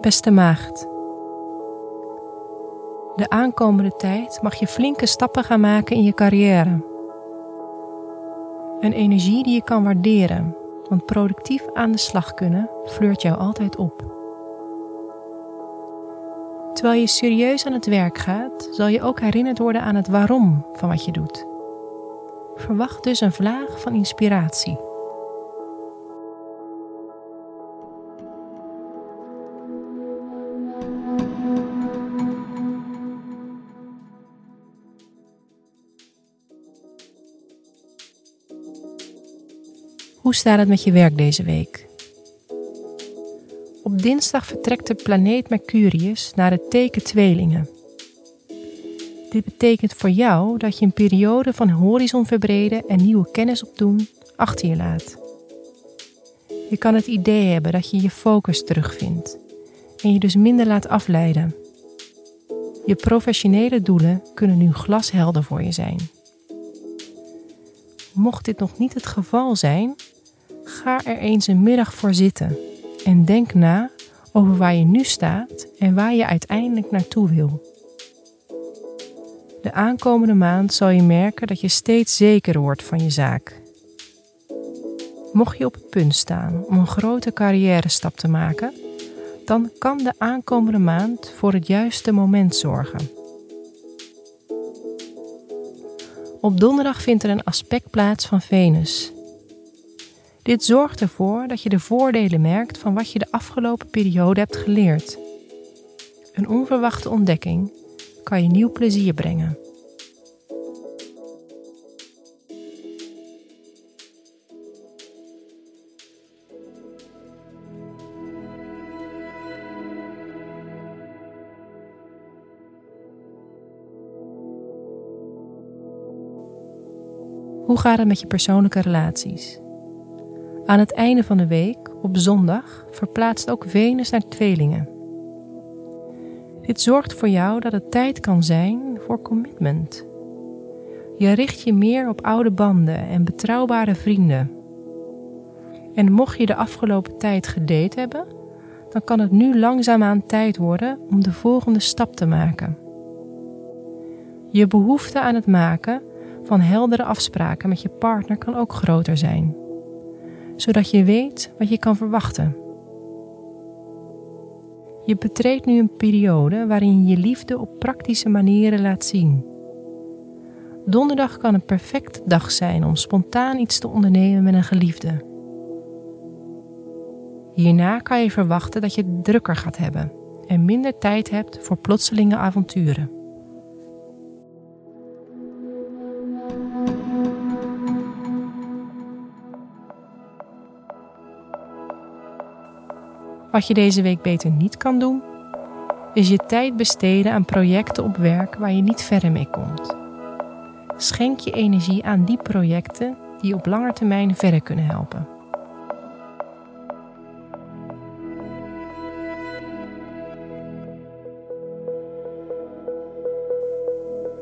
Beste maagd. De aankomende tijd mag je flinke stappen gaan maken in je carrière. Een energie die je kan waarderen, want productief aan de slag kunnen fleurt jou altijd op. Terwijl je serieus aan het werk gaat, zal je ook herinnerd worden aan het waarom van wat je doet. Verwacht dus een vlaag van inspiratie. Hoe staat het met je werk deze week? Op dinsdag vertrekt de planeet Mercurius naar het teken Tweelingen. Dit betekent voor jou dat je een periode van horizon verbreden en nieuwe kennis opdoen achter je laat. Je kan het idee hebben dat je je focus terugvindt en je dus minder laat afleiden. Je professionele doelen kunnen nu glashelder voor je zijn. Mocht dit nog niet het geval zijn, ga er eens een middag voor zitten en denk na over waar je nu staat en waar je uiteindelijk naartoe wil. De aankomende maand zal je merken dat je steeds zekerder wordt van je zaak. Mocht je op het punt staan om een grote carrière stap te maken, dan kan de aankomende maand voor het juiste moment zorgen. Op donderdag vindt er een aspect plaats van Venus. Dit zorgt ervoor dat je de voordelen merkt van wat je de afgelopen periode hebt geleerd. Een onverwachte ontdekking kan je nieuw plezier brengen. Hoe gaat het met je persoonlijke relaties? Aan het einde van de week, op zondag, verplaatst ook Venus naar tweelingen. Dit zorgt voor jou dat het tijd kan zijn voor commitment. Je richt je meer op oude banden en betrouwbare vrienden. En mocht je de afgelopen tijd gedate hebben, dan kan het nu langzaamaan tijd worden om de volgende stap te maken. Je behoefte aan het maken van heldere afspraken met je partner kan ook groter zijn, zodat je weet wat je kan verwachten. Je betreedt nu een periode waarin je je liefde op praktische manieren laat zien. Donderdag kan een perfecte dag zijn om spontaan iets te ondernemen met een geliefde. Hierna kan je verwachten dat je het drukker gaat hebben en minder tijd hebt voor plotselinge avonturen. Wat je deze week beter niet kan doen, is je tijd besteden aan projecten op werk waar je niet verder mee komt. Schenk je energie aan die projecten die op lange termijn verder kunnen helpen.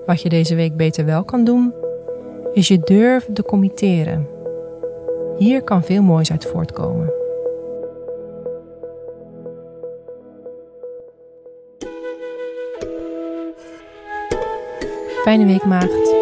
Wat je deze week beter wel kan doen, is je durven te committeren. Hier kan veel moois uit voortkomen. Fijne week, maagd.